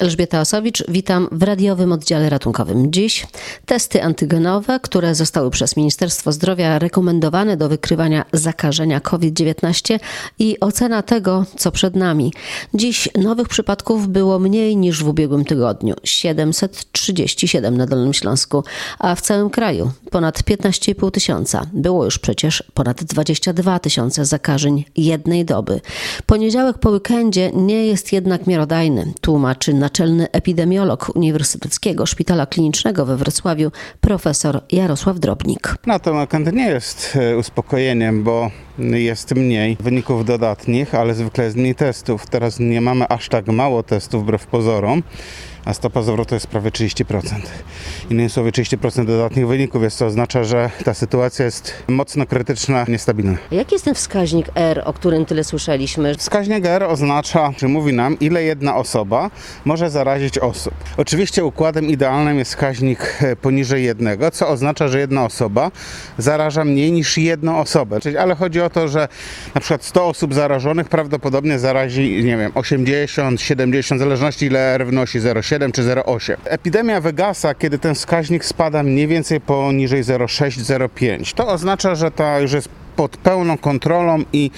Elżbieta Osowicz, witam w radiowym oddziale ratunkowym. Dziś testy antygenowe, które zostały przez Ministerstwo Zdrowia rekomendowane do wykrywania zakażenia COVID-19 i ocena tego, co przed nami. Dziś nowych przypadków było mniej niż w ubiegłym tygodniu 737 na Dolnym Śląsku, a w całym kraju ponad 15,5 tysiąca. Było już przecież ponad 22 tysiące zakażeń jednej doby. Poniedziałek po weekendzie nie jest jednak miarodajny, tłumaczy naczelny epidemiolog Uniwersyteckiego Szpitala Klinicznego we Wrocławiu profesor Jarosław Drobnik. No ten weekend nie jest e, uspokojeniem, bo jest mniej wyników dodatnich, ale zwykle jest mniej testów. Teraz nie mamy aż tak mało testów wbrew pozorom a stopa zwrotu jest prawie 30%. Innymi słowy 30% dodatnich wyników, więc to oznacza, że ta sytuacja jest mocno krytyczna, niestabilna. Jaki jest ten wskaźnik R, o którym tyle słyszeliśmy? Wskaźnik R oznacza, czy mówi nam, ile jedna osoba może zarazić osób. Oczywiście układem idealnym jest wskaźnik e, poniżej jednego, co oznacza, że jedna osoba zaraża mniej niż jedną osobę. Czyli, ale chodzi o to, że na przykład 100 osób zarażonych prawdopodobnie zarazi, nie wiem, 80, 70, w zależności ile R wnosi 0,7 0,7 czy 0,8. Epidemia wygasa, kiedy ten wskaźnik spada mniej więcej poniżej 0,6-0,5. To oznacza, że ta już jest pod pełną kontrolą i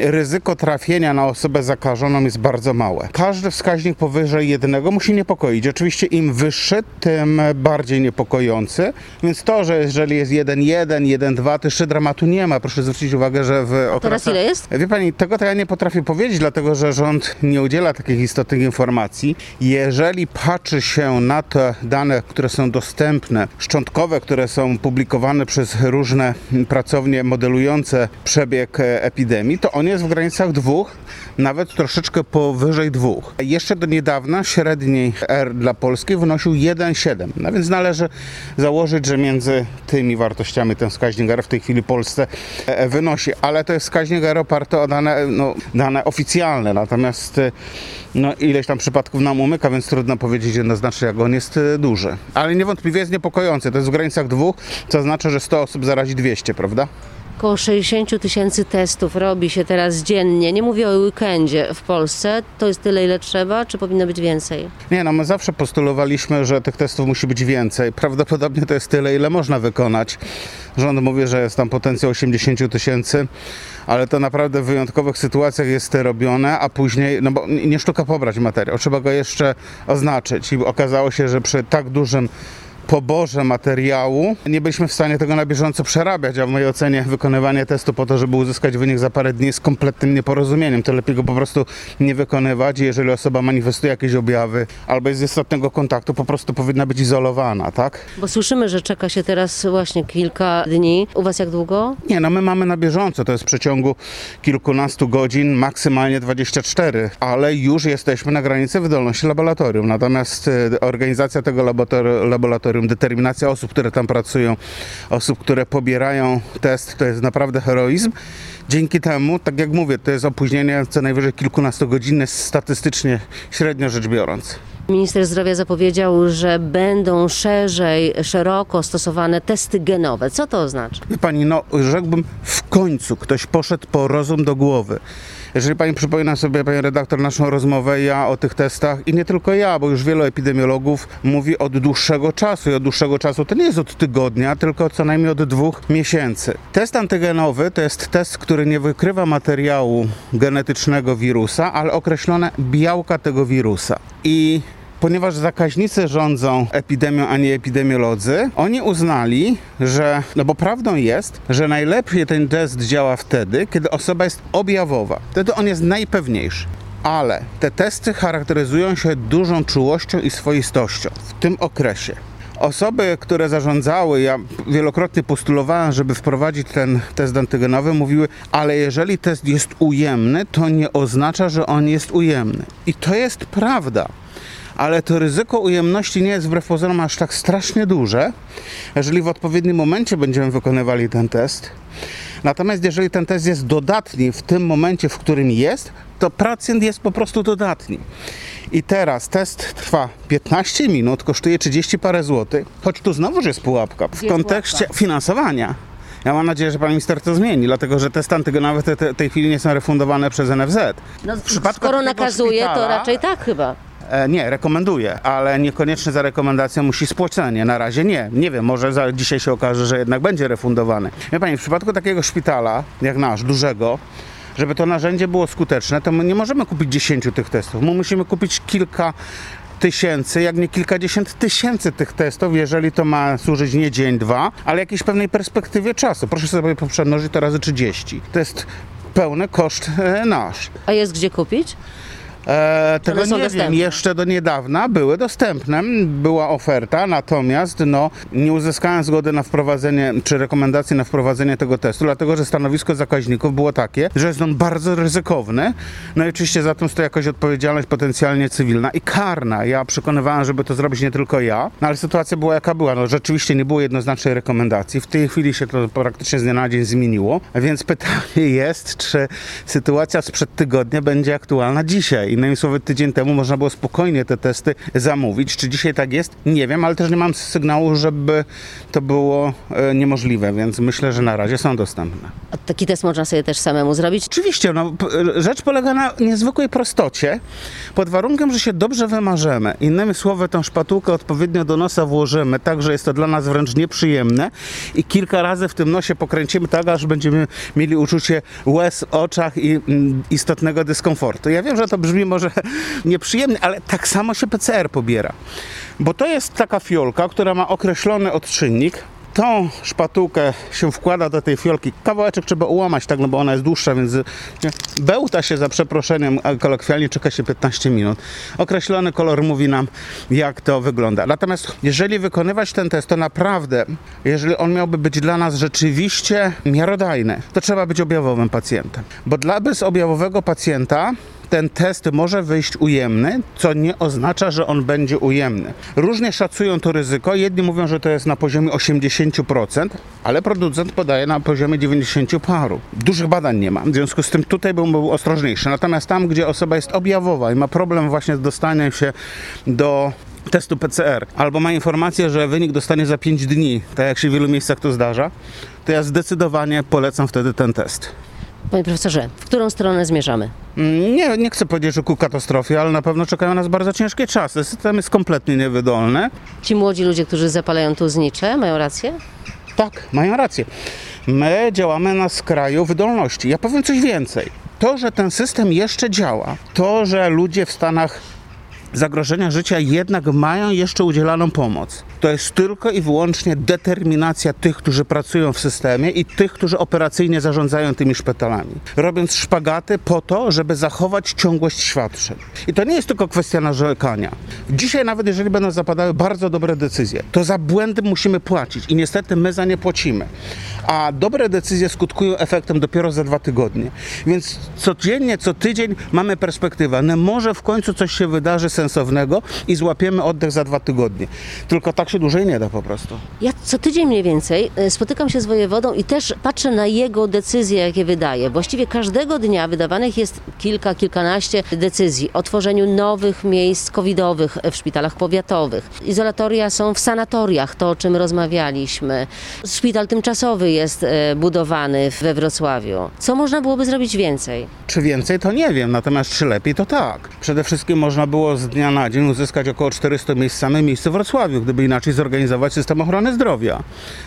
ryzyko trafienia na osobę zakażoną jest bardzo małe. Każdy wskaźnik powyżej jednego musi niepokoić. Oczywiście im wyższy, tym bardziej niepokojący. Więc to, że jeżeli jest 1,1, 1,2, to jeszcze dramatu nie ma. Proszę zwrócić uwagę, że w okresach... Teraz ile jest? Wie Pani, tego to ja nie potrafię powiedzieć, dlatego że rząd nie udziela takich istotnych informacji. Jeżeli patrzy się na te dane, które są dostępne, szczątkowe, które są publikowane przez różne pracownie modelujące, przebieg e, epidemii, to on jest w granicach dwóch, nawet troszeczkę powyżej dwóch. Jeszcze do niedawna średniej R dla Polski wynosił 1,7. No więc należy założyć, że między tymi wartościami ten wskaźnik R w tej chwili Polsce e, wynosi, ale to jest wskaźnik R oparty o dane, no, dane oficjalne, natomiast e, no, ileś tam przypadków nam umyka, więc trudno powiedzieć jednoznacznie, jak on jest duży. Ale niewątpliwie jest niepokojący. To jest w granicach dwóch, co oznacza, że 100 osób zarazi 200, prawda? Około 60 tysięcy testów robi się teraz dziennie. Nie mówię o weekendzie w Polsce. To jest tyle, ile trzeba, czy powinno być więcej? Nie, no my zawsze postulowaliśmy, że tych testów musi być więcej. Prawdopodobnie to jest tyle, ile można wykonać. Rząd mówi, że jest tam potencjał 80 tysięcy, ale to naprawdę w wyjątkowych sytuacjach jest robione, a później, no bo nie sztuka pobrać materiał, trzeba go jeszcze oznaczyć. I okazało się, że przy tak dużym poborze materiału nie byliśmy w stanie tego na bieżąco przerabiać, a w mojej ocenie wykonywanie testu po to, żeby uzyskać wynik za parę dni jest kompletnym nieporozumieniem. To lepiej go po prostu nie wykonywać. Jeżeli osoba manifestuje jakieś objawy albo jest z istotnego kontaktu, po prostu powinna być izolowana, tak? Bo słyszymy, że czeka się teraz właśnie kilka dni. U Was jak długo? Nie, no my mamy na bieżąco. To jest w przeciągu kilkunastu godzin, maksymalnie 24, ale już jesteśmy na granicy wydolności laboratorium. Natomiast e, organizacja tego laboratorium laboratorium, determinacja osób, które tam pracują, osób, które pobierają test, to jest naprawdę heroizm. Dzięki temu, tak jak mówię, to jest opóźnienie co najwyżej kilkunastogodzinne statystycznie, średnio rzecz biorąc. Minister zdrowia zapowiedział, że będą szerzej, szeroko stosowane testy genowe. Co to oznacza? Wie pani, no rzekłbym, w końcu ktoś poszedł po rozum do głowy. Jeżeli pani przypomina sobie, pani redaktor, naszą rozmowę, ja o tych testach i nie tylko ja, bo już wielu epidemiologów mówi od dłuższego czasu i od dłuższego czasu to nie jest od tygodnia, tylko co najmniej od dwóch miesięcy. Test antygenowy to jest test, który nie wykrywa materiału genetycznego wirusa, ale określone białka tego wirusa. I ponieważ zakaźnicy rządzą epidemią, a nie epidemiolodzy, oni uznali, że, no bo prawdą jest, że najlepiej ten test działa wtedy, kiedy osoba jest objawowa. Wtedy on jest najpewniejszy. Ale te testy charakteryzują się dużą czułością i swoistością w tym okresie. Osoby, które zarządzały, ja wielokrotnie postulowałem, żeby wprowadzić ten test antygenowy, mówiły, ale jeżeli test jest ujemny, to nie oznacza, że on jest ujemny. I to jest prawda ale to ryzyko ujemności nie jest wbrew pozorom aż tak strasznie duże, jeżeli w odpowiednim momencie będziemy wykonywali ten test. Natomiast jeżeli ten test jest dodatni w tym momencie, w którym jest, to pacjent jest po prostu dodatni. I teraz test trwa 15 minut, kosztuje 30 parę złotych, choć tu znowuż jest pułapka w kontekście finansowania. Ja mam nadzieję, że pan minister to zmieni, dlatego że testy antygenowe w tej chwili nie są refundowane przez NFZ. No, skoro nakazuje, szpitala, to raczej tak chyba. E, nie, rekomenduje, ale niekoniecznie za rekomendacją musi spłacenie. Na razie nie. Nie wiem, może za, dzisiaj się okaże, że jednak będzie refundowany. Wie pani, w przypadku takiego szpitala, jak nasz, dużego, żeby to narzędzie było skuteczne, to my nie możemy kupić 10 tych testów. My musimy kupić kilka tysięcy, jak nie kilkadziesiąt tysięcy tych testów, jeżeli to ma służyć nie dzień, dwa, ale jakiejś pewnej perspektywie czasu. Proszę sobie poprzemnożyć to razy 30. To jest pełny koszt e, nasz. A jest gdzie kupić? E, tego nie dostępne? wiem, jeszcze do niedawna były dostępne, była oferta, natomiast no, nie uzyskałem zgody na wprowadzenie, czy rekomendacji na wprowadzenie tego testu, dlatego że stanowisko zakaźników było takie, że jest on bardzo ryzykowny, no i oczywiście za tym stoi jakaś odpowiedzialność potencjalnie cywilna i karna. Ja przekonywałem, żeby to zrobić nie tylko ja, no, ale sytuacja była jaka była, no rzeczywiście nie było jednoznacznej rekomendacji, w tej chwili się to praktycznie z dnia na dzień zmieniło, więc pytanie jest, czy sytuacja sprzed tygodnia będzie aktualna dzisiaj. Innymi słowy, tydzień temu można było spokojnie te testy zamówić. Czy dzisiaj tak jest? Nie wiem, ale też nie mam sygnału, żeby to było e, niemożliwe, więc myślę, że na razie są dostępne. A taki test można sobie też samemu zrobić? Oczywiście, no, p- rzecz polega na niezwykłej prostocie, pod warunkiem, że się dobrze wymarzemy. Innymi słowy, tą szpatułkę odpowiednio do nosa włożymy, tak, że jest to dla nas wręcz nieprzyjemne i kilka razy w tym nosie pokręcimy tak, aż będziemy mieli uczucie łez w oczach i mm, istotnego dyskomfortu. Ja wiem, że to brzmi może nieprzyjemnie, ale tak samo się PCR pobiera. Bo to jest taka fiolka, która ma określony odczynnik, tą szpatułkę się wkłada do tej fiolki. Kawałeczek trzeba ułamać, tak, no bo ona jest dłuższa, więc bełta się za przeproszeniem, kolokwialnie czeka się 15 minut. Określony kolor mówi nam, jak to wygląda. Natomiast jeżeli wykonywać ten test, to naprawdę, jeżeli on miałby być dla nas rzeczywiście miarodajny, to trzeba być objawowym pacjentem. Bo dla bezobjawowego pacjenta ten test może wyjść ujemny, co nie oznacza, że on będzie ujemny. Różnie szacują to ryzyko. Jedni mówią, że to jest na poziomie 80%, ale producent podaje na poziomie 90 paru. Dużych badań nie ma, w związku z tym tutaj bym był ostrożniejszy. Natomiast tam, gdzie osoba jest objawowa i ma problem właśnie z dostaniem się do testu PCR, albo ma informację, że wynik dostanie za 5 dni, tak jak się w wielu miejscach to zdarza, to ja zdecydowanie polecam wtedy ten test. Panie profesorze, w którą stronę zmierzamy? Mm, Nie, nie chcę powiedzieć, że ku katastrofie, ale na pewno czekają nas bardzo ciężkie czasy. System jest kompletnie niewydolny. Ci młodzi ludzie, którzy zapalają tu znicze, mają rację? Tak, mają rację. My działamy na skraju wydolności. Ja powiem coś więcej. To, że ten system jeszcze działa, to, że ludzie w Stanach zagrożenia życia jednak mają jeszcze udzielaną pomoc. To jest tylko i wyłącznie determinacja tych, którzy pracują w systemie i tych, którzy operacyjnie zarządzają tymi szpitalami. Robiąc szpagaty po to, żeby zachować ciągłość świadczeń. I to nie jest tylko kwestia narzekania. Dzisiaj nawet jeżeli będą zapadały bardzo dobre decyzje, to za błędy musimy płacić i niestety my za nie płacimy. A dobre decyzje skutkują efektem dopiero za dwa tygodnie. Więc codziennie, co tydzień mamy perspektywę. No może w końcu coś się wydarzy sensownego i złapiemy oddech za dwa tygodnie. Tylko tak się dłużej nie da po prostu. Ja co tydzień mniej więcej e, spotykam się z wojewodą i też patrzę na jego decyzje, jakie wydaje. Właściwie każdego dnia wydawanych jest kilka, kilkanaście decyzji o tworzeniu nowych miejsc covidowych w szpitalach powiatowych. Izolatoria są w sanatoriach, to o czym rozmawialiśmy. Szpital tymczasowy jest e, budowany we Wrocławiu. Co można byłoby zrobić więcej? Czy więcej, to nie wiem, natomiast czy lepiej, to tak. Przede wszystkim można było z dnia na dzień uzyskać około 400 miejsc w samym miejscu w Wrocławiu, gdyby inaczej zorganizować system ochrony zdrowia.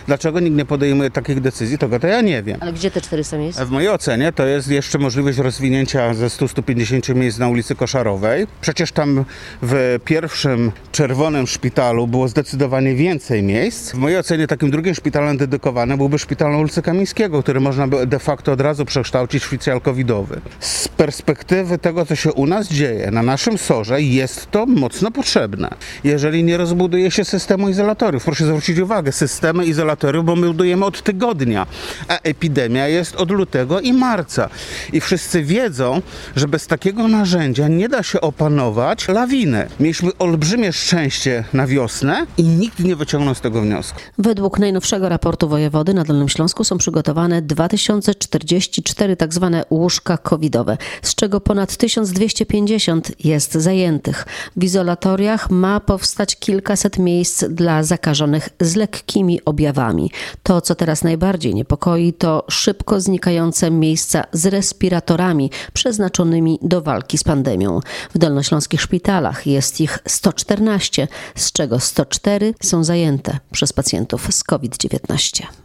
Dlaczego nikt nie podejmuje takich decyzji, tego to ja nie wiem. Ale gdzie te 400 miejsc? W mojej ocenie to jest jeszcze możliwość rozwinięcia ze 100-150 miejsc na ulicy Koszarowej. Przecież tam w pierwszym czerwonym szpitalu było zdecydowanie więcej miejsc. W mojej ocenie takim drugim szpitalem dedykowanym byłby szpital na ulicy Kamińskiego, który można by de facto od razu przekształcić w szpital covidowy. Z perspektywy tego, co się u nas dzieje, na naszym sorze jest to mocno potrzebne. Jeżeli nie rozbuduje się systemu izolatoriów, proszę zwrócić uwagę, systemy izolatoriów, bo my budujemy od tygodnia, a epidemia jest od lutego i marca. I wszyscy wiedzą, że bez takiego narzędzia nie da się opanować lawiny. Mieliśmy olbrzymie szczęście na wiosnę i nikt nie wyciągnął z tego wniosku. Według najnowszego raportu wojewody na Dolnym Śląsku są przygotowane 2044 tzw. Tak łóżka covidowe, z czego ponad 1250 jest zajętych. W izolatoriach ma powstać kilkaset miejsc dla zakażonych z lekkimi objawami. To, co teraz najbardziej niepokoi, to szybko znikające miejsca z respiratorami przeznaczonymi do walki z pandemią. W dolnośląskich szpitalach jest ich 114, z czego 104 są zajęte przez pacjentów z COVID-19.